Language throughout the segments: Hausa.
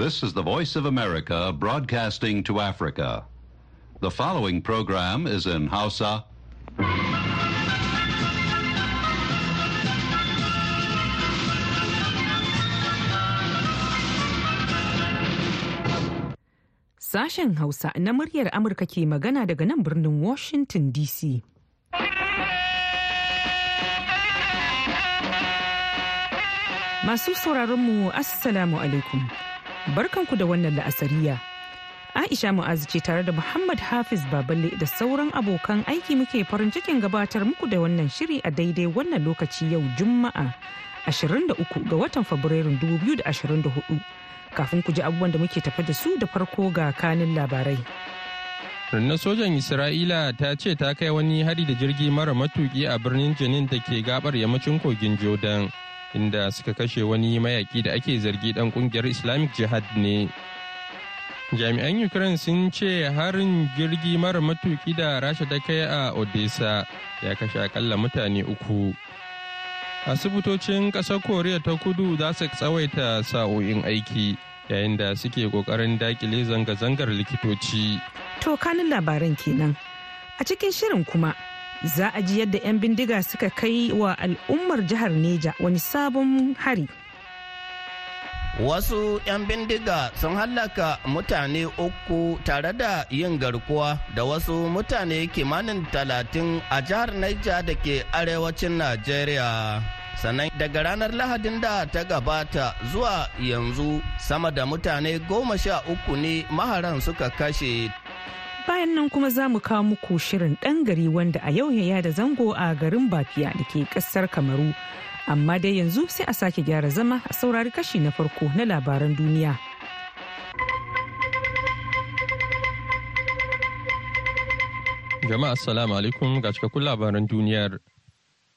This is the Voice of America broadcasting to Africa. The following program is in Hausa. Sashen Hausa na muryar Amurka ke magana daga nan birnin Washington DC. Masu sauraronmu Assalamu alaikum. Barkanku da wannan la'asariya. Aisha Mu'azu ce tare da Muhammad Hafiz Baballe da sauran abokan aiki muke farin cikin gabatar muku da wannan shiri a daidai wannan lokaci yau Juma'a 23 ga watan Fabrairun 2024. kafin ku ji abubuwan da muke tafa da su da farko ga kanin labarai. Rundunar sojan Isra'ila ta ce ta kai wani hari da jirgi mara matuki a birnin Jenin da ke gabar yammacin kogin Jordan, inda suka kashe wani mayaki da ake zargi dan ƙungiyar Islamic Jihad ne. Jami'an Ukraine sun ce harin jirgi mara matuki da Rasha ta kai a Odessa ya kashe akalla mutane uku. asibitocin ƙasar koriya ta kudu za su tsawaita sa'o'in aiki yayin da suke ƙoƙarin daƙile zanga-zangar likitoci to kanin labaran kenan a cikin shirin kuma za a ji yadda 'yan bindiga suka kai wa al'ummar jihar neja wani sabon hari Wasu 'yan bindiga sun hallaka mutane uku tare da yin garkuwa da wasu mutane kimanin talatin a jihar Niger da ke arewacin Najeriya. Sannan daga ranar Lahadin da ta gabata zuwa yanzu sama da mutane goma sha uku ne maharan suka kashe. Bayan nan kuma za mu kawo muku shirin ɗan gari wanda a yau ya da zango a garin Bafiya da ke ƙasar Kamaru. amma dai yanzu sai a sake gyara zama a saurari kashi na farko na labaran duniya. Jama'a assalamu alaikum ga cikakkun labaran duniyar.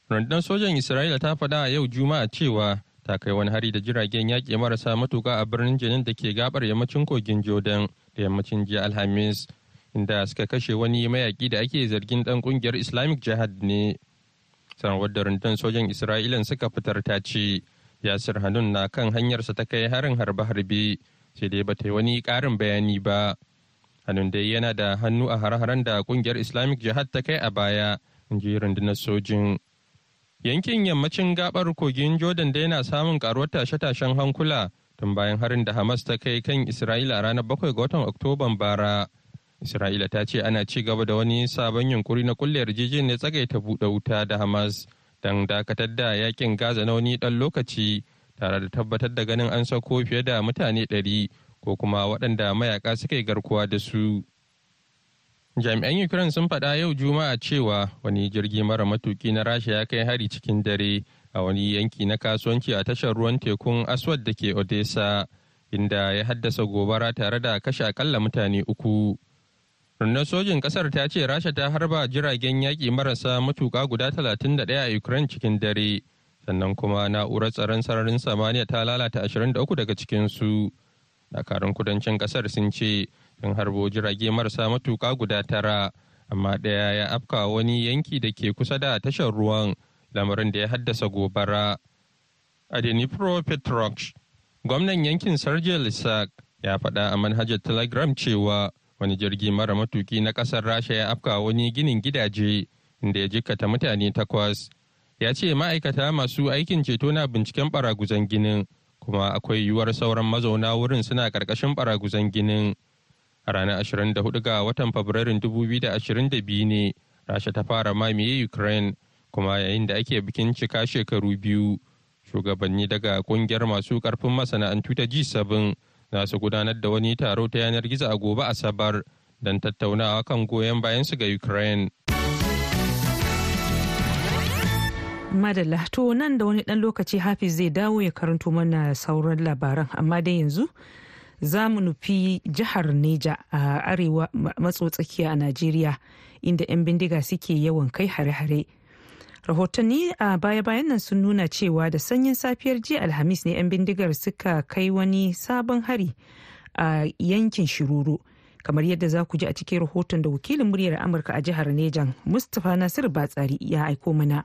Rundunar sojan Isra'ila ta faɗa a yau Juma'a cewa ta kai wani hari da jiragen yaƙi marasa matuƙa a birnin Jenin da ke gabar yammacin kogin Jordan da yammacin jiya Alhamis, inda suka kashe wani mayaƙi da ake zargin ɗan ƙungiyar Islamic Jihad ne. sanarwar da rundunar sojan isra'ila suka fitar ta ce yasir hanun na kan hanyarsa ta kai harin harbe-harbe sai dai bata yi wani karin bayani ba. Hannun dai yana da hannu a har-haren da ƙungiyar islamic jihad ta kai a baya in ji rundunar sojin. Yankin yammacin gabar kogin jordan dai na samun karuwar tashe-tashen hankula tun bayan harin da hamas ta kai kan isra'ila ranar bakwai ga watan oktoban bara. Isra'ila ta ce ana ci gaba da wani sabon yunkuri na kulle yarjejeniyar tsagaita buɗe wuta da Hamas don dakatar da yaƙin Gaza na wani ɗan lokaci tare da tabbatar da ganin an sako fiye da mutane ɗari ko kuma waɗanda mayaka suka yi garkuwa da su. Jami'an Ukraine sun faɗa yau Juma'a cewa wani jirgi mara matuki na Rasha ya kai hari cikin dare a wani yanki na kasuwanci a tashar ruwan tekun Aswad da ke Odessa, inda ya haddasa gobara tare da kashe akalla mutane uku. Rundunar sojin ƙasar ta ce rasha ta harba jiragen yaƙi marasa matuƙa guda 31 a ukraine cikin dare sannan kuma na'urar tsaron sararin samaniya ta lalata 23 daga cikinsu. Dakarun kudancin ƙasar sun ce sun harbo jirage marasa matuƙa guda tara amma ɗaya ya afka wani yanki da ke kusa da tashar ruwan lamarin da ya haddasa gobara. A gwamnan yankin sergei ya faɗa a manhajar telegram cewa wani jirgi mara matuki na ƙasar rasha ya afka wani ginin gidaje inda ya jikkata mutane takwas. Ya ce ma'aikata masu aikin ceto na binciken baraguzan ginin kuma akwai yiwuwar sauran mazauna wurin suna ƙarƙashin baraguzan ginin. A ranar 24 ga watan fabrairun 2022 ne rasha ta fara mamaye ukraine kuma yayin da ake bikin cika shekaru biyu. Shugabanni daga ƙungiyar masu ƙarfin masana'antu ta g7 za su gudanar da wani taro ta yanar gizo a gobe asabar don tattaunawa kan goyon bayan su ga ukraine. Madalla to nan da wani dan lokaci hafiz zai dawo ya karanto mana sauran labaran amma dai yanzu za mu nufi jihar neja a arewa matso tsakiya a najeriya inda 'yan bindiga suke yawan kai hare-hare. Rahotanni a baya-bayan nan sun nuna cewa da sanyin safiyar jiya alhamis ne 'yan bindigar suka kai wani sabon hari a yankin shiruru kamar yadda za ku ji a cikin rahoton da wakilin muryar amurka a jihar nejan mustapha nasiru batsari ya aiko mana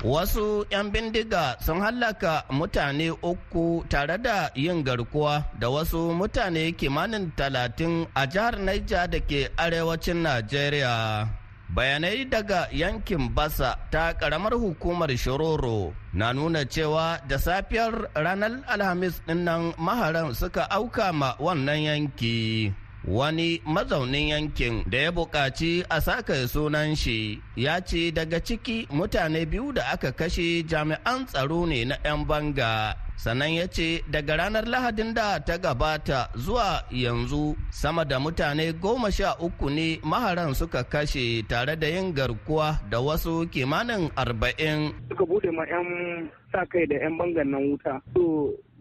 Wasu 'yan bindiga sun hallaka mutane uku tare da yin garkuwa da wasu mutane kimanin talatin a jihar Niger da ke arewacin Najeriya. Bayanai daga yankin Basa ta ƙaramar hukumar Shiroro na nuna cewa da safiyar ranar Alhamis ɗin nan maharan suka auka ma wannan yanki. wani mazaunin yankin da ya buƙaci a saka sunan shi ya ce daga ciki mutane biyu da aka kashe jami'an tsaro ne na 'yan banga sannan ya ce daga ranar lahadin da ta gabata zuwa yanzu sama da mutane goma sha uku ne maharan suka kashe tare da yin garkuwa da wasu kimanin arba'in. Suka buɗe ma 'yan sa kai da 'yan bangan nan wuta.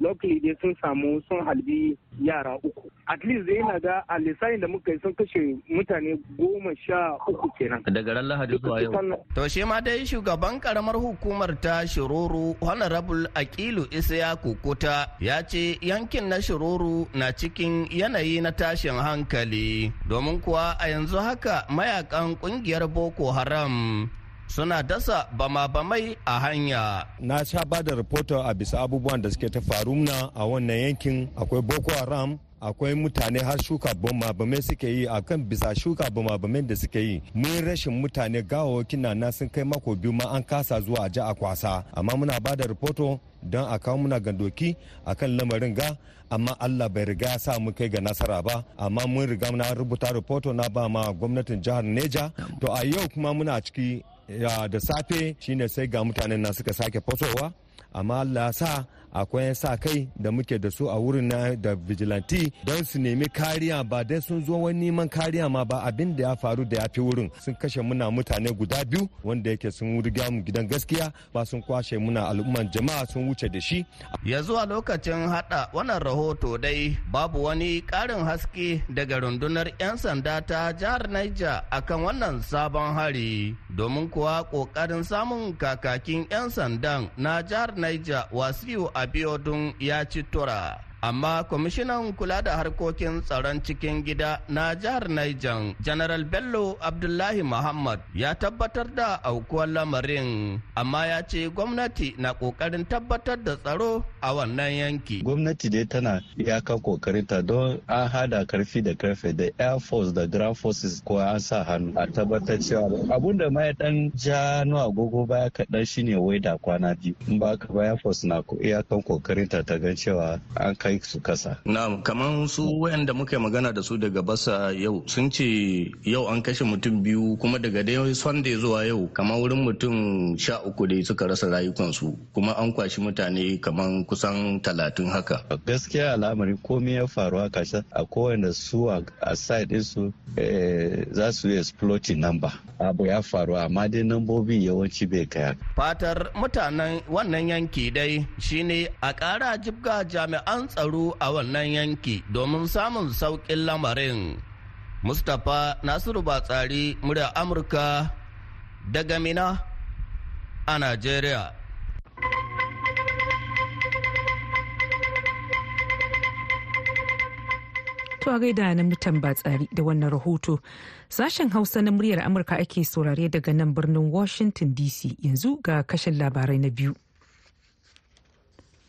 Luckily dai sun samu sun halbi yara uku. At least dai yana ga a lissafin da muka yi sun kashe mutane goma sha uku kenan. Daga ran lahadi zuwa yau. To shi ma dai shugaban karamar hukumar ta shiroro honorable akilu isya kukuta ya ce yankin na shiroro na cikin yanayi na tashin hankali. Domin kuwa a yanzu haka mayaƙan ƙungiyar boko haram suna dasa bama-bamai a hanya. Na sha ba da rahoto a bisa abubuwan da suke ta faru na a wannan yankin. Akwai Boko Haram akwai mutane har shuka bama suke yi a kan bisa shuka bama da suke yi. Mun rashin mutane gawawakin na sun kai mako biyu ma an kasa zuwa a a kwasa. Amma muna ba da rahoto don a kawo muna gandoki a kan lamarin ga amma allah bai riga ya sa mu kai ga nasara ba. Amma mun riga na rubuta rahoto na ba ma gwamnatin jihar neja. To a yau kuma muna ciki da safe shine sai ga mutanen na suka sake fasowa amma Allah sa akwai sa kai da muke da su a wurin na da vigilante don su nemi kariya. Ba dai sun zo wani neman kariya ma ba abin da ya faru da ya fi wurin. Sun kashe muna mutane guda biyu wanda yake sun riga mu gidan gaskiya ba sun kwashe muna al'umman jama'a sun wuce da shi. Ya zuwa lokacin hada wannan rahoto dai babu wani karin haske daga rundunar 'yan sanda ta jihar Niger akan wannan sabon hari. Domin kuwa ƙoƙarin samun kakakin 'yan sandan na jihar Niger Wasiu Abiodun ya ci tura. Amma kwamishinan kula da harkokin tsaron cikin gida na jihar Niger General Bello Abdullahi Muhammad ya tabbatar da aukuwar lamarin amma ya ce gwamnati na ƙoƙarin tabbatar da tsaro a wannan yanki. Gwamnati dai tana iyaka kokarinta don an hada ƙarfi da ƙarfe da Air Force da Ground Forces ko an sa hannu a tabbatar cewa abun da ma ya dan ja agogo baya kaɗan shine wai da kwana biyu in ba ka Air Force na iyakan kokarinta ta gan cewa an kai kai su kasa. Na kamar su wayanda muka magana da su daga basa yau sun ce yau an kashe mutum biyu kuma daga dai Sunday zuwa yau kamar wurin mutum sha uku dai suka rasa rayukansu kuma an kwashi mutane kamar kusan talatin haka. Gaskiya al'amari komai ya faru a kashe a kowane su a side su eh, za su yi exploiting number. Abu ya faru amma dai nambobin yawanci bai kaya. Fatar mutanen wannan yanki dai shine a ƙara jibga jami'an tsaro tsaro a wannan yanki domin samun sauƙin lamarin. Mustapha Nasiru Batsari murya Amurka daga Mina a Najeriya. To a gaida na mutan batsari da wannan rahoto. Sashen Hausa na muryar Amurka ake saurare daga nan birnin Washington DC yanzu ga kashin labarai na biyu.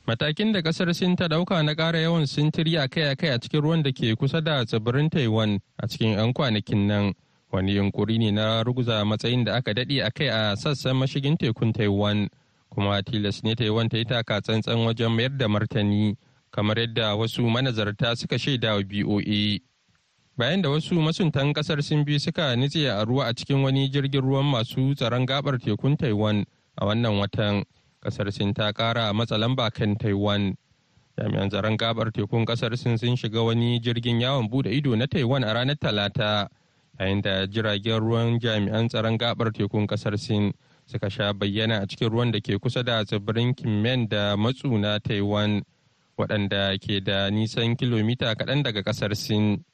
Matakin da ƙasar Sin ta ɗauka na ƙara yawan sintiri a kai a cikin ruwan da ke kusa da tsibirin Taiwan a cikin 'yan kwanakin nan wani yunkuri ne na ruguza matsayin da aka daɗe a kai a sassan mashigin tekun Taiwan kuma tilas ne Taiwan ta yi taka tsantsan wajen mayar da martani kamar yadda wasu manazarta suka shaida wa BOA. Bayan da wasu masuntan ƙasar Sin biyu suka nitse a ruwa a cikin wani jirgin ruwan masu tsaron gabar tekun Taiwan a wannan watan. Ƙasar sin ta kara matsa lamba kan taiwan. Jami'an tsaron gabar tekun ƙasar sin sun shiga wani jirgin yawon buɗe ido na taiwan a ranar talata yayin da jiragen ruwan jami'an tsaron gabar tekun ƙasar sin suka sha bayyana a cikin ruwan da ke kusa da tsibirin kinmen da matsu na taiwan waɗanda ke da nisan kilomita kaɗan daga ƙasar sin.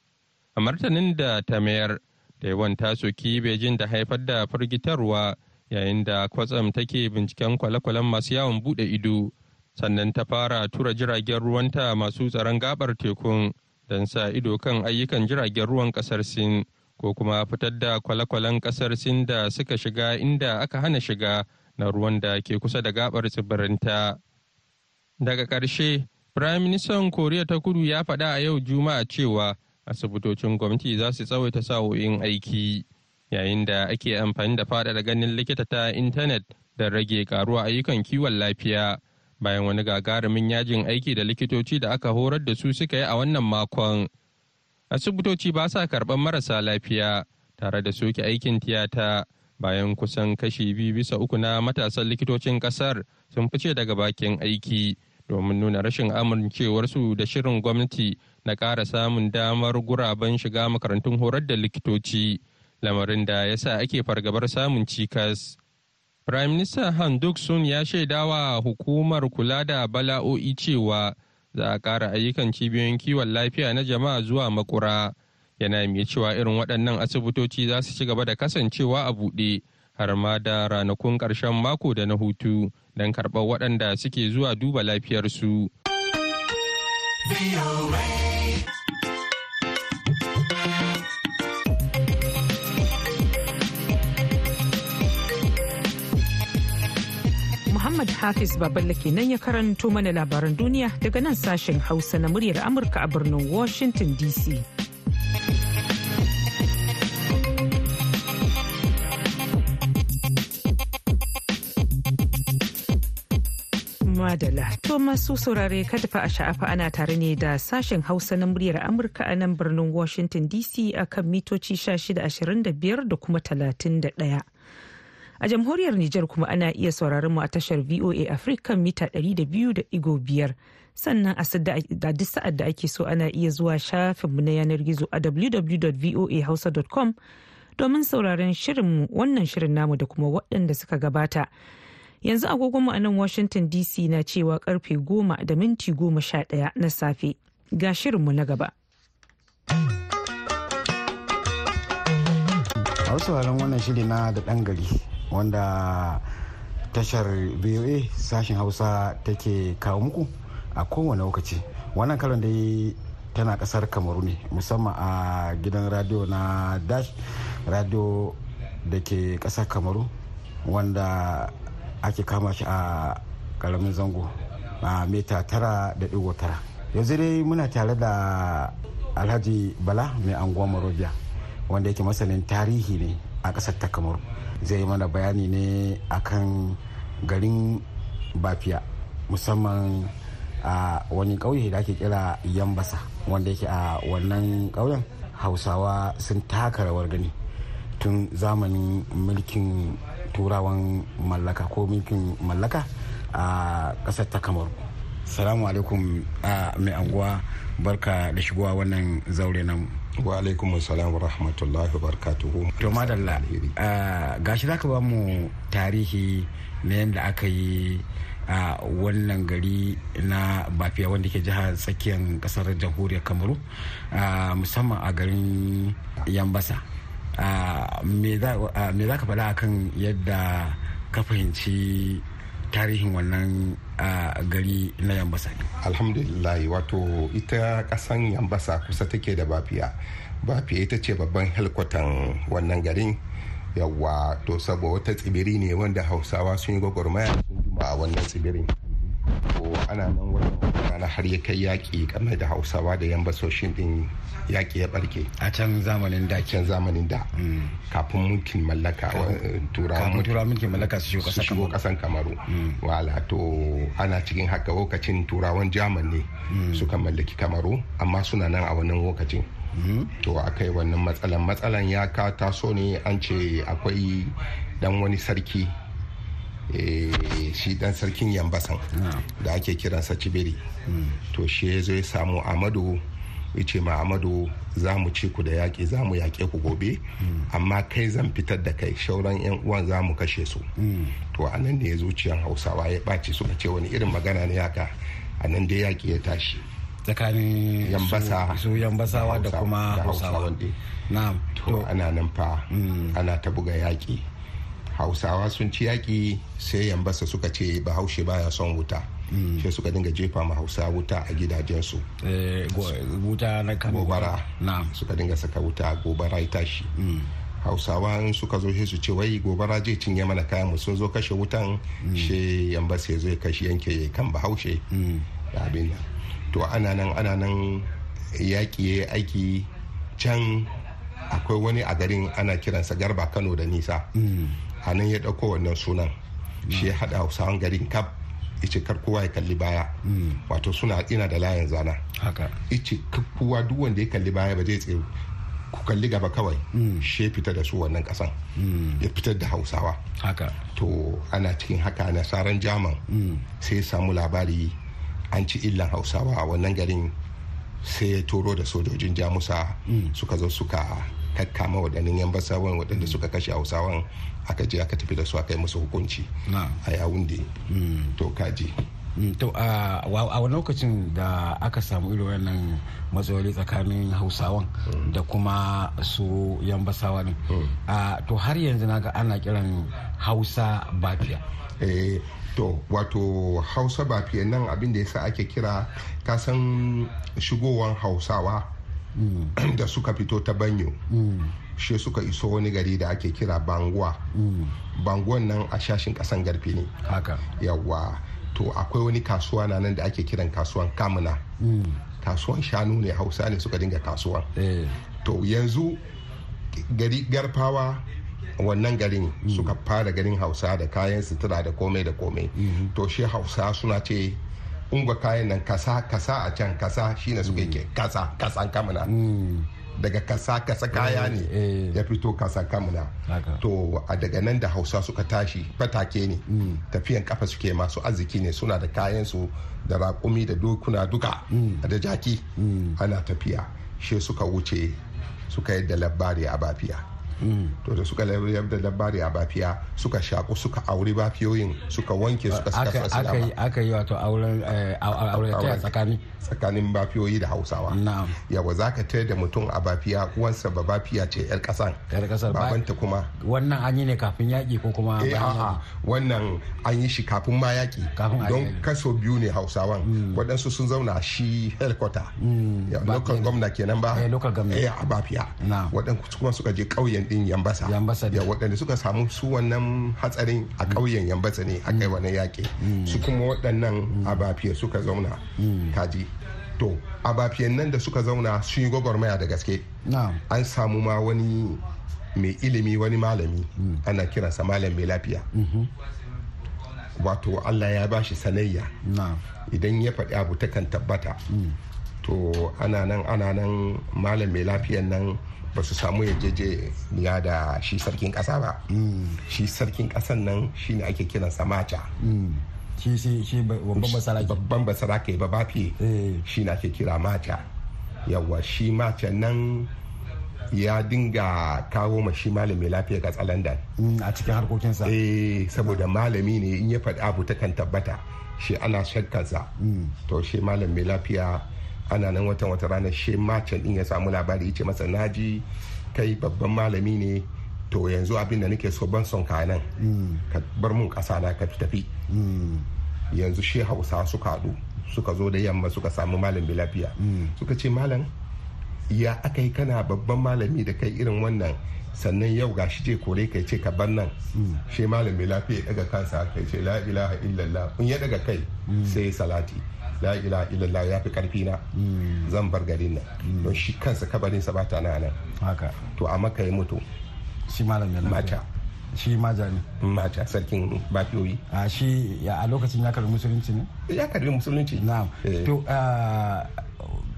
A martanin da ta mayar taiwan ta soki beijing da haifar da firgitarwa yayin da kwatsam take binciken kwale-kwalen masu yawon buɗe ido sannan ta fara tura jiragen ruwanta masu tsaron gabar tekun don sa ido kan ayyukan jiragen ruwan ƙasar sin ko kuma fitar da kwale-kwalen ƙasar sin da suka shiga inda aka hana shiga na ruwan da ke kusa da gabar tsibirinta. Daga ƙarshe firayim ministan koriya ta kudu ya faɗa a yau juma'a cewa asibitocin gwamnati za su tsawaita sa'o'in aiki. Yayin da ake amfani da faɗaɗa ganin likita ta intanet da rage karuwa ayyukan kiwon lafiya. Bayan wani gagarumin yajin aiki da likitoci da aka horar da su suka yi a wannan makon. Asibitoci ba sa karɓar marasa lafiya tare da soke aikin tiyata. Bayan kusan kashi biyu bisa uku na matasan likitocin ƙasar sun fice daga bakin aiki domin nuna rashin amincewarsu da shirin gwamnati na ƙara samun damar guraben shiga makarantun horar da likitoci. Lamarin da ya sa ake fargabar samun cikas. Prime Minister Han Duk Sun ya shaidawa hukumar kula da bala'o'i cewa za a ƙara ayyukan cibiyoyin kiwon lafiya na jama'a zuwa makura. Yana mai cewa irin waɗannan asibitoci za su ci gaba da kasancewa a buɗe har ma da ranakun ƙarshen mako da na hutu don karɓar waɗanda suke zuwa duba lafiyarsu. Muhammad Hafiz Baballe kenan ya karanto mana labaran duniya daga nan sashen Hausa na muryar Amurka a birnin Washington DC. Madala, to masu saurare kada fa a sha'afa ana tare ne da sashen Hausa na muryar Amurka a nan birnin Washington DC akan mitoci 1625 da kuma 31. A jamhuriyar Nijar kuma ana iya sauraron mu a tashar VOA Africa mita 200.5 sannan a duk sa'ad da ake so ana iya zuwa shafinmu na yanar gizo a www.voahausa.com domin sauraron shirinmu wannan shirin namu da kuma waɗanda suka gabata. Yanzu agogonmu a nan Washington DC na cewa ƙarfe goma da minti goma sha ɗaya na safe ga shirinmu na gaba. Hausa wannan shiri na da ɗan gari wanda tashar voa sashen hausa take kawo muku a kowane lokaci. Wannan karon dai tana ƙasar kamaru ne musamman a gidan radio na dash radio da ke ƙasar kamaru wanda ake kama shi a ƙaramin zango a mita tara da ɗigo tara. Yanzu dai muna tare da alhaji bala mai anguwa marobiya wanda yake masanin tarihi ne a ƙasar ta kamaru. Zai mana bayani ne akan garin bafiya musamman a wani ƙauye da ake kira yambasa wanda yake a wannan ƙauyen hausawa sun taka rawar gani tun zamanin mulkin turawan mallaka ko mulkin mallaka a ƙasar ta kamaru. Salamu alaikum mai anguwa barka da shigowa wannan zaure namu. Wa alaikum salam wa rahmatullahi wa barakatuhu. To madalla gashi zaka ba mu tarihi na yadda aka yi a wannan gari na bafiya wanda ke jihar tsakiyar ƙasar jamhuriyar kamaru musamman a garin yambasa. Me za ka faɗa akan yadda ka fahimci tarihin wannan gari na yambasa alhamdulillah wato ita kasan yambasa kusa take da bafiya. Bafiya ita ce babban helkwatan wannan garin. Yawa to saboda wata tsibiri ne wanda hausawa sun yi gwagwarmaya a wannan tsibirin. To ana nan wannan rana har ya kai yaƙi game da hausawa da yambasoshin din yaƙi ya barke a can zamanin da can zamanin da. Kafin mulkin mallaka kafin turawan mulkin mallaka su shigo kasan kamaru. wala to ana cikin haka lokacin turawan jaman ne suka mallaki kamaru amma suna nan a wannan lokacin. To aka yi wannan matsalan. Matsalan ya ka taso ne an ce akwai dan wani sarki shi dan sarkin yambasan da ake kiransa cibiri to shi ya zo ya samu amadu ya ce ma amadu za mu ci ku da yaƙi za mu yaƙe ku gobe amma kai zan fitar da kai shauran yan uwan za mu kashe su. To a nan ne zuciyan hausawa ya ɓaci suka ce wani irin magana ne haka? A nan dai yaƙi ya tashi. Tsakanin yambasa su yambasawa da kuma hausawa. To ana nan fa ana ta buga yaƙi. Hausawa sun ci yaƙi sai yambasa suka ce bahaushe baya son wuta. Sai suka dinga jefa ma hausa wuta a gidajensu. Wuta na gobara. suka dinga saka wuta gobara ya tashi. Hausawa suka zo su ce wai gobara je cinye mana kayan mu. Sun zo kashe wutan she yamba sai zo ya kashe yanke kan bahaushe. Da abin nan. To ana nan ana nan yaƙi ya aiki. Can akwai wani a garin ana kiransa garba kano da nisa. A nan ya ɗauko wannan sunan. Shi ya haɗa hausawan garin kaf ice kar kowa ya kalli baya. Wato suna ina da layin zana. Haka. Ice kowa duk wanda ya kalli baya ba zai tsaye ku kalli gaba kawai. Shi fita da su wannan kasan ya fitar da hausawa. Haka. To ana cikin haka nasaran jaman sai ya samu labari an ci illan hausawa a wannan garin sai ya toro da sojojin jamusa. Suka zo suka kakkama waɗannan yan basawan waɗanda suka kashe hausawan aka je aka tafi da su aka yi musu hukunci. A yawunde. To kaji to a wani lokacin da aka samu irin wannan matsaloli tsakanin hausawan da kuma su yan basawa ne to har yanzu na ga ana kiran hausa bafiya to wato hausa bafiya nan abin da yasa ake kira kasan shigowar hausawa da suka fito ta banyo. Shi suka iso wani gari da ake kira banguwa. Banguwan nan a shashin kasan garfe ne. Haka. Yawa to akwai wani kasuwa na nan da ake kiran kasuwan kamuna. Kasuwan shanu ne hausa ne suka dinga kasuwan to yanzu gari garfawa wannan garin suka fara garin hausa da kayan sutura da komai da komai. To shi hausa suna ce ungwa kayan nan kasa kasa a can kasa shine suka yake kasa kasan kamuna. Daga kasa kasa kaya ne ya fito kasa kamuna. To a daga nan da hausa suka tashi fatake ne. Tafiyan kafa suke masu arziki ne suna da kayan su da raƙumi da dokuna duka da jaki. Ana tafiya she suka wuce suka yadda labari a bafiya. To da suka yadda da labari a bafiya suka shaku suka auri bafiyoyin suka wanke suka saka su aka yi wato auren auren tsakani? tsakanin bafiyoyi da hausawa. Yawa za ka tayar da mutum a bafiya uwansa ba bafiya ce yar kasan yar ƙasar babanta kuma wannan an yi ne kafin yaƙi ko kuma eh a'a. wannan an yi shi kafin ma yaƙi. Don kaso biyu ne hausawan. Waɗansu sun zauna shi helicopter local gwamna kenan ba? Local gwamna. A bafiya. Waɗansu kuma suka je ƙauyen din yambasa. Ya waɗanda suka samu su wannan hatsarin a ƙauyen yambasa ne a kai wani yaƙi. Su kuma waɗannan abafiya suka zauna kaji. To abafiyan nan da suka zauna sun yi gwagwarmaya da gaske. An samu ma wani mai ilimi wani malami ana kiransa malam mai lafiya wato allah ya bashi sanayya. Idan ya faɗi abu takan tabbata. To ana nan ana nan malam mai lafiyan nan ba su samu yarjejeniya da shi sarkin kasa ba. Shi sarkin kasan nan shi ne ake kiran samaca shi babban basarake. Ba bafi shi na ake kira maca yawa shi maca nan ya dinga kawo ma shi malami lafiya ga tsalandan a cikin harkokinsa. Eh saboda malami ne in ya faɗi abu ta kan tabbata. Shi ana shakkansa. To shi malam mai lafiya ana nan watan wata ranar shi macen din ya samu labari ya ce masa na ji kai babban malami ne to yanzu abin da nake so ban son ka nan. Ka bar mun kasa na ka tafi. Yanzu shi hausa suka haɗu suka zo da yamma suka samu malam bi lafiya suka ce malam ya aka yi kana babban malami da kai irin wannan? Sannan yau ga shi je kore kai ce ka bar nan. Shi malam bi lafiya ya daga kansa kai ce la ilaha illallah. In ya daga kai sai salati. La ilaha illallah ya fi ƙarfi na. Zan bar garin nan. Don shi kansa kabarin sa bata na nan. Haka. To a maka ya mutu. Shi malam ya mata. Shi maja ne mata sarkin bafiyoyi. A shi a lokacin ya karɓi musulunci ne? Ya karɓi musulunci. Na to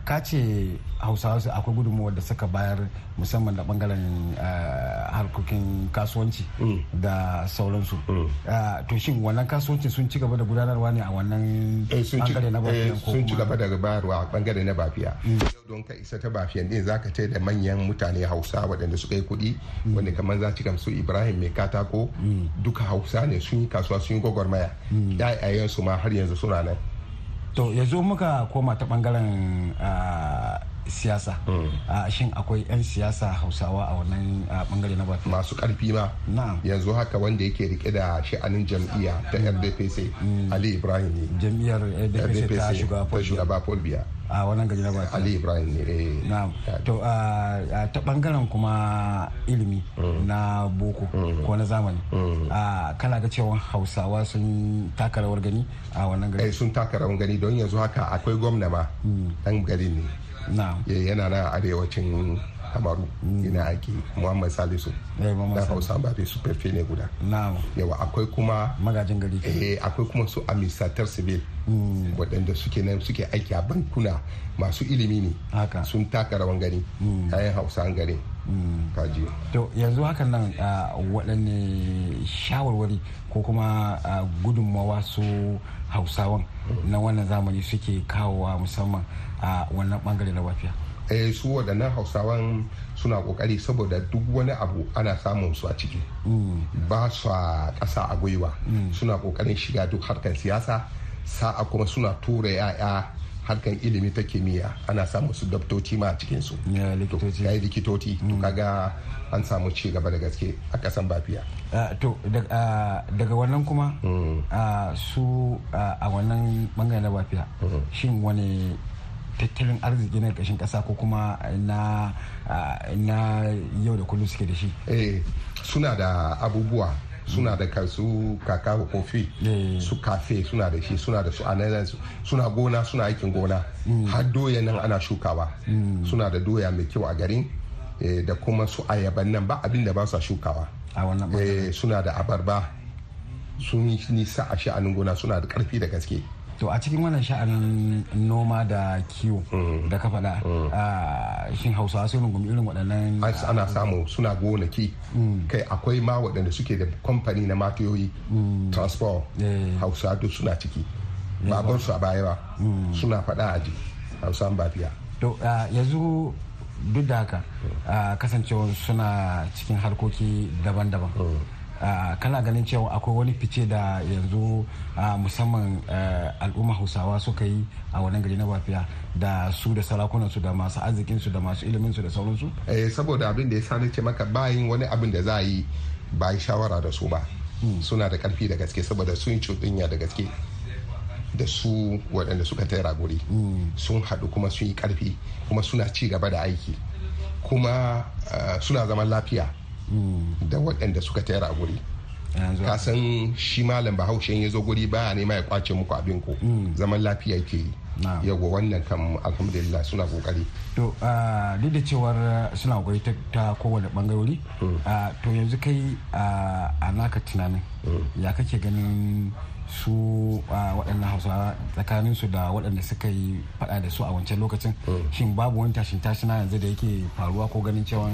ka ce hausawa su akwai gudunmuwa da suka bayar musamman da ɓangaren harkokin kasuwanci da sauransu. To shin wannan kasuwanci sun ci gaba da gudanarwa ne a wannan ɓangare na bafiya sun ci gaba da bayarwa a ɓangare na bafiya. Don ka isa ta bafiyan din zaka ce da manyan mutane hausa waɗanda suka yi kuɗi wanda kamar za ci su ibrahim mai katako. Duka hausa ne sun yi kasuwa sun yi gwagwarmaya. Ya'yayensu ma har yanzu suna nan. To yanzu muka koma ta ɓangaren siyasa. Shin akwai 'yan siyasa hausawa a wannan ɓangare na bafi masu ƙarfi ma. Yanzu haka wanda yake riƙe da sha'anin jam'iyya ta rdpc ali ibrahim ne. Jam'iyyar rdpc ta shugaba paul biya. A wannan gari na baki ali ibrahim ne na'am. To ta ɓangaren kuma ilimi na boko ko na zamani. Kana ga cewa hausawa sun taka rawar gani a wannan gari? Sun taka rawar gani don yanzu haka akwai gwamna ma. Dan gari ne. Yana na arewacin kamaru yana aiki. Muhammad salisu. Na hausa ba da superfe ne guda. Yawa akwai kuma magajin gari eh akwai kuma su administrator civil. Waɗanda suke nan suke aiki a bankuna masu ilimi ne. Sun taka rawan gani. Kayan hausa gari kaji. To yanzu hakan nan waɗanne shawarwari ko kuma gudunmawa su hausawan na wannan zamani suke kawowa musamman a wannan ɓangare na lafiya? Eh su waɗannan hausawan suna ƙoƙari saboda duk wani abu ana samun su a ciki. Ba su a ƙasa a gwiwa. Suna ƙoƙarin shiga duk harkar siyasa sa'a kuma suna tura ya'ya harkan ilimi ta kimiyya. Ana samun su dabtoci ma a cikin su ya yi likitoci. To kaga an samu ci gaba da gaske a kasan bafiya to daga wannan kuma su a wannan ɓangare na bafiya shin wani tattalin arziki na ƙashin ƙasa ko kuma na yau da kullum suke da shi? Eh suna da abubuwa. Suna da kasu kaka kofi su kafe suna da shi suna da su suna gona suna aikin gona. Har doya nan ana shukawa. Suna da doya mai kyau a garin da kuma su ayaban nan ba abin da ba su shukawa. Suna da abarba. Sun nisa a sha'anin gona suna da ƙarfi da gaske. To a cikin wannan sha'anin noma da kiwo da ka faɗa shin hausawa sun rungumi irin waɗannan ana samu suna gonaki. Kai akwai ma waɗanda suke da kamfani na matoyoyi transport. Hausawa duk suna ciki. Baban su a baya ba suna faɗa a ji. Hausawan bafiya to yanzu duk da haka kasancewa suna cikin harkoki daban-daban. Kana ganin cewa akwai wani fice da yanzu uh, musamman uh, al'umma hausawa suka yi a wannan gari na bafiya da su da sarakunansu da masu arzikinsu da masu iliminsu da sauransu? Eh, saboda abin da ya sani ce maka bayin wani abin da za a yi ba yi shawara da su ba hmm. suna da ƙarfi da gaske saboda sun cuɗinya da gaske da su waɗanda suka tara guri hmm. sun haɗu kuma sun yi ƙarfi kuma suna ci gaba da aiki kuma suna zaman lafiya da waɗanda suka tayar a guri. Ka san shi malam bahaushe ya zo guri baya nema ya ƙwace muku abin ku. Zaman lafiya ke yi. Yawa wannan kam alhamdulillah suna ƙoƙari. To duk da cewar suna ƙoƙari ta kowane bangarori to yanzu kai a naka tunanin. Ya kake ganin su waɗannan hausawa tsakanin su da waɗanda suka yi faɗa da su a wancan lokacin. Shin babu wani tashin tashina yanzu da yake faruwa ko ganin cewa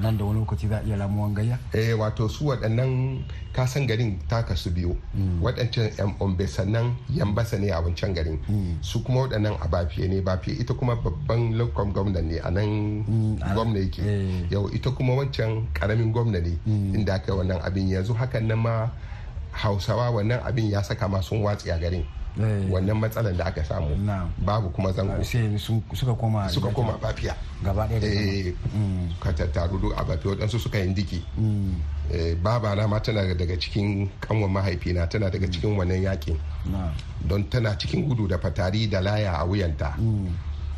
nan da wani lokaci za a iya ramuwan gayya? Eh wato su waɗannan kasan garin taka su biyu. Waɗancan yan ombe sannan yambasa ne a wancan garin. Su kuma waɗannan a bafiye ne. Bafiye ita kuma babban lokacin gwamna ne a nan gwamna yake. yau ita kuma wancan ƙaramin gwamna ne inda aka wannan abin. Yanzu hakan nan ma hausawa wannan abin ya saka ma sun watsi a garin. Wannan matsalar da aka samu babu kuma zango. Suka koma suka koma bafiya gaba ɗaya ka tattaru a bafiya waɗansu suka yin diki baba na ma tana daga cikin kanwan mahaifina tana daga cikin wannan yaƙin don tana cikin gudu da fatari da laya a wuyanta.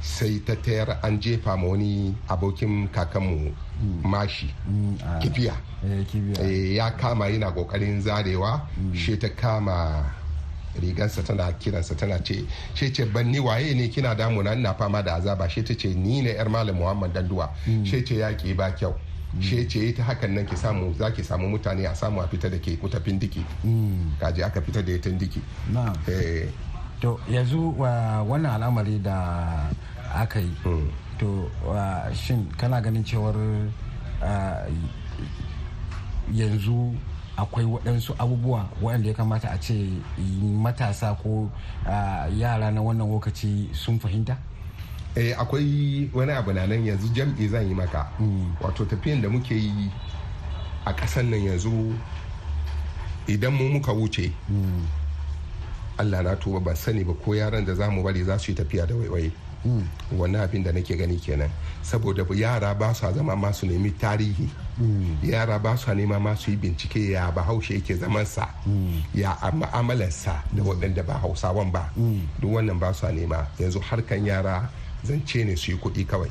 Sai ta tayar an jefa ma wani abokin kakanmu mashi. Kifiya. Ya kama yana ƙoƙarin zarewa shi ta kama rigansa tana kiransa tana ce shi ce banni waye ne kina damuna? Ina fama da azaba. Shi ta ce ni ne yar malam muhammad danduwa shi ce yaƙi ba kyau. Shi ce ta hakan nan ki samu za ki samu mutane a samu a fita da ke kutafin diki kaji aka fita da ita diki to yanzu wannan al'amari da aka yi to shin kana ganin cewar yanzu akwai waɗansu abubuwa waɗanda ya kamata a ce matasa ko yara na wannan lokaci sun fahimta? eh akwai wani abu na nan yanzu jam'i zan yi maka. Wato tafiyan da muke yi a ƙasan nan yanzu idan mu muka wuce allah na tuba ban sani ba ko yaran da za mu bari za su yi tafiya da waiwaye. Wani abin da nake gani kenan. Saboda yara ba su zama masu nemi tarihi. Yara ba su nema masu yi bincike ya bahaushe yake zamansa ya ma'amalarsa da waɗanda ba hausawan ba. Duk wannan ba su nema. Yanzu harkan yara zance ne su yi kuɗi kawai.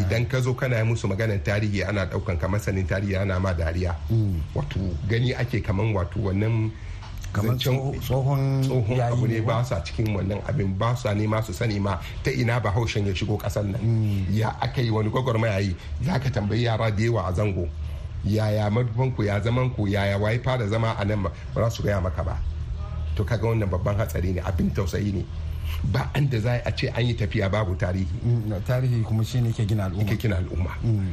Idan ka zo kana musu maganar tarihi ana ɗaukan ka masanin tarihi ana ma dariya. Wato gani ake kaman wato wannan kamar tsohon abu ne ba sa cikin wannan abin ba sa nema su sani ma ta ina bahaushen ya shigo ƙasar nan. Ya aka yi wani gwagwarmaya yi? Za ka tambayi yara da yawa a zango. Yaya madubanku ya zaman ku yaya waye fara zama a nan ba? Za su gaya maka ba. To kaga wannan babban hatsari ne abin tausayi ne. Ba an da za a ce an yi tafiya babu tarihi. Tarihi kuma shi ne ke gina al'umma. Ke gina al'umma.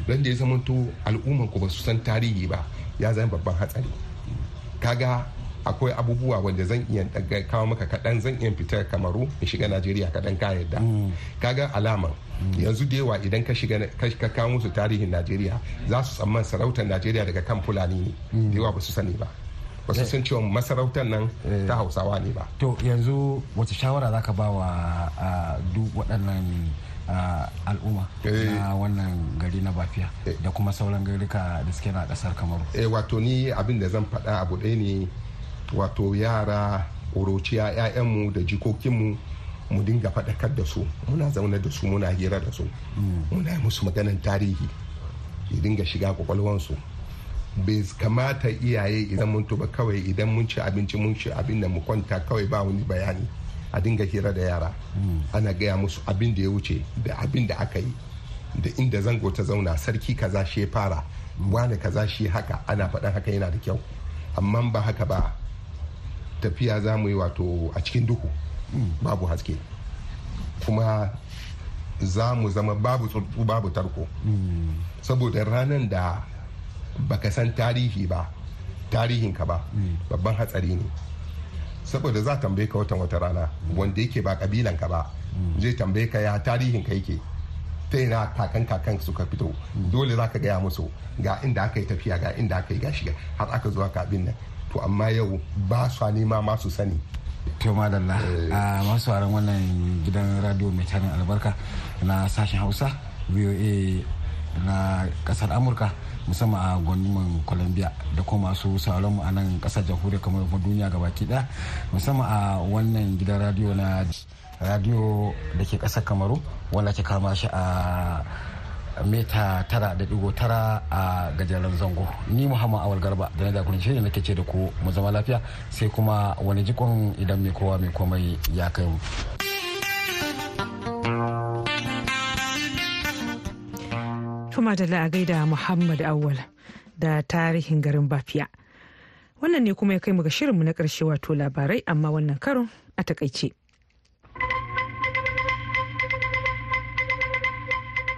Don da ya zama to al'umman ku ba su san tarihi ba ya zama babban hatsari. Kaga akwai abubuwa wanda zan iya kawo maka kaɗan zan iya fitar kamaru in shiga najeriya kaɗan ka yadda. Kaga alaman yanzu da yawa idan ka shiga ka kawo musu tarihin najeriya za su tsamman sarautar najeriya daga kan fulani ne. Da yawa ba su sani ba. Ba su san cewa masarautar nan ta hausawa ne ba. To yanzu wace shawara za ka ba wa duk waɗannan al'umma na wannan gari na bafiya da kuma sauran garika da suke na ƙasar kamaru? Wato ni abin da zan faɗa abu ɗaya ne. Wato yara ƙuruciya 'ya'yanmu da jikokinmu mu dinga faɗakar da su. Muna zaune da su muna hira da su. Muna yi musu maganan tarihi. Ya dinga shiga kwakwalwansu bai kamata iyaye idan mun tuba kawai idan mun ci abinci mun ci abin da mu kwanta kawai ba wani bayani. A dinga hira da yara. Ana gaya musu abin da ya wuce da abin da aka yi. Da inda zango ta zauna sarki kaza shi ya fara wani kaza shi haka ana faɗan haka yana da kyau. Amma ba haka ba tafiya za mu yi wato a cikin duhu. Babu haske. Kuma za mu zama babu tsuntsu babu tarko. Saboda ranar da baka san tarihi ba tarihinka ba babban hatsari ne. Saboda za tambaye ka watan wata rana wanda yake ba kabilanka ba zai tambaye ka ya tarihinka yake ta yana kakan kakan suka fito. Dole za ka gaya musu ga inda aka yi tafiya ga inda aka yi gashi har aka zuwa kabin nan. To amma yau ba su nema masu sani. To madalla. A masu waran wannan gidan radio mai tarin albarka na sashen hausa voa na ƙasar amurka musamman a gwanuman colombia da kuma masu sauran mu a nan ƙasar jamhuriyar kamar duniya gabaki ɗaya musamman a wannan gidan radio na radio da ke ƙasar kamaru wanda ke kama shi a mita tara da ɗigo tara a gajeren zango ni muhammad awal garba da na dakunan shirin nake ce da ku mu zama lafiya sai kuma wani jikon idan mai kowa mai komai ya kai mu Tuma da a gaida Muhammad Awal da tarihin garin Bafiya. Wannan ne kuma ya kai mu ga shirinmu na ƙarshe wato labarai amma wannan karon a taƙaice.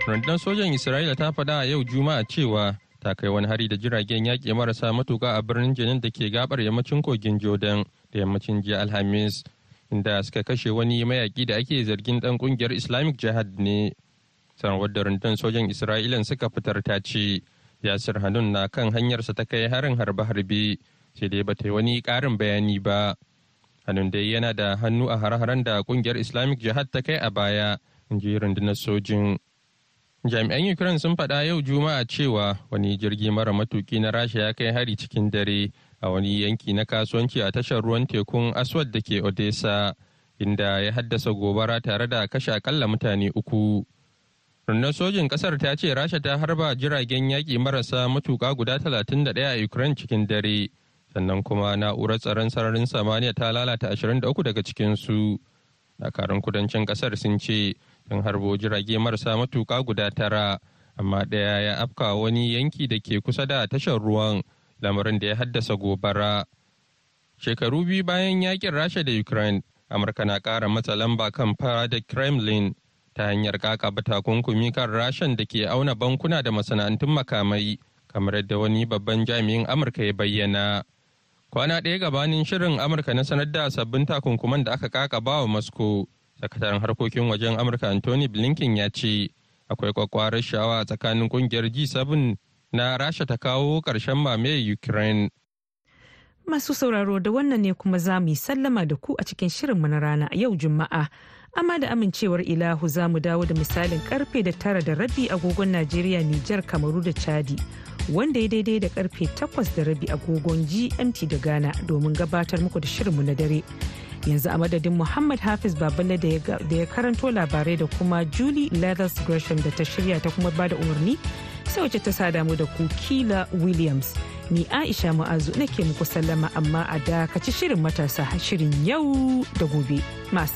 Rundunar sojan isra'ila ta faɗa a yau juma'a cewa ta kai wani hari da jiragen yaƙi marasa matuƙa a birnin jenin da ke gabar yammacin kogin jordan da yammacin jiya alhamis inda suka kashe wani mayaƙi da ake zargin ɗan ƙungiyar islamic jihad ne. Sanarwar da rundunar sojan isra'ilan suka fitar ta ce yasir hanun na kan hanyarsa ta kai harin harbe-harbe sai dai bata yi wani ƙarin bayani ba. Hannun dai yana da hannu a har-haren da ƙungiyar islamic jihad ta kai a baya in ji rundunar sojin. Jami'an Ukraine sun faɗa yau Juma'a cewa wani jirgi mara matuki na Rasha ya kai hari cikin dare a wani yanki na kasuwanci a tashar ruwan tekun Aswad da ke Odessa, inda ya haddasa gobara tare da kashe akalla mutane uku. Rundunar sojin ƙasar ta ce Rasha ta harba jiragen yaƙi marasa matuƙa guda 31 a Ukraine cikin dare, sannan kuma na'urar tsaron sararin samaniya ta lalata 23 daga cikinsu. Dakarun kudancin ƙasar sun ce sun harbo jirage marasa matuƙa guda tara amma ɗaya ya afka wani yanki da ke kusa da tashar ruwan lamarin da ya haddasa gobara. Shekaru biyu bayan yaƙin rasha da ukraine amurka na ƙara matsa lamba kan fara da kremlin ta hanyar kakaba takunkumi kan rashan da ke auna bankuna da masana'antun makamai kamar yadda wani babban jami'in amurka ya bayyana. Kwana ɗaya gabanin shirin amurka na sanar da sabbin takunkuman da aka kakaba wa moscow. Sakataren harkokin wajen amurka anthony blinken ya ce akwai kwakwarar sha'awa tsakanin ƙungiyar g7 na rasha ta kawo ƙarshen mamaye ukraine. Masu sauraro da wannan ne kuma za mu yi sallama da ku a cikin shirinmu na rana yau juma'a. Amma da amincewar ilahu za mu dawo da misalin ƙarfe da tara da rabi agogon najeriya nijar kamaru da chadi wanda ya daidai da ƙarfe takwas da rabi agogon gmt da ghana domin gabatar muku da shirinmu na dare. Yanzu a madadin muhammad hafiz baballe da ya karanto labarai da kuma julie leathers gresham da ta shirya ta kuma ba da umarni sai wacce ta sada mu da ku kila williams. Ni aisha mu'azu nake muku sallama amma a dakaci shirin matasa shirin yau da gobe. Masu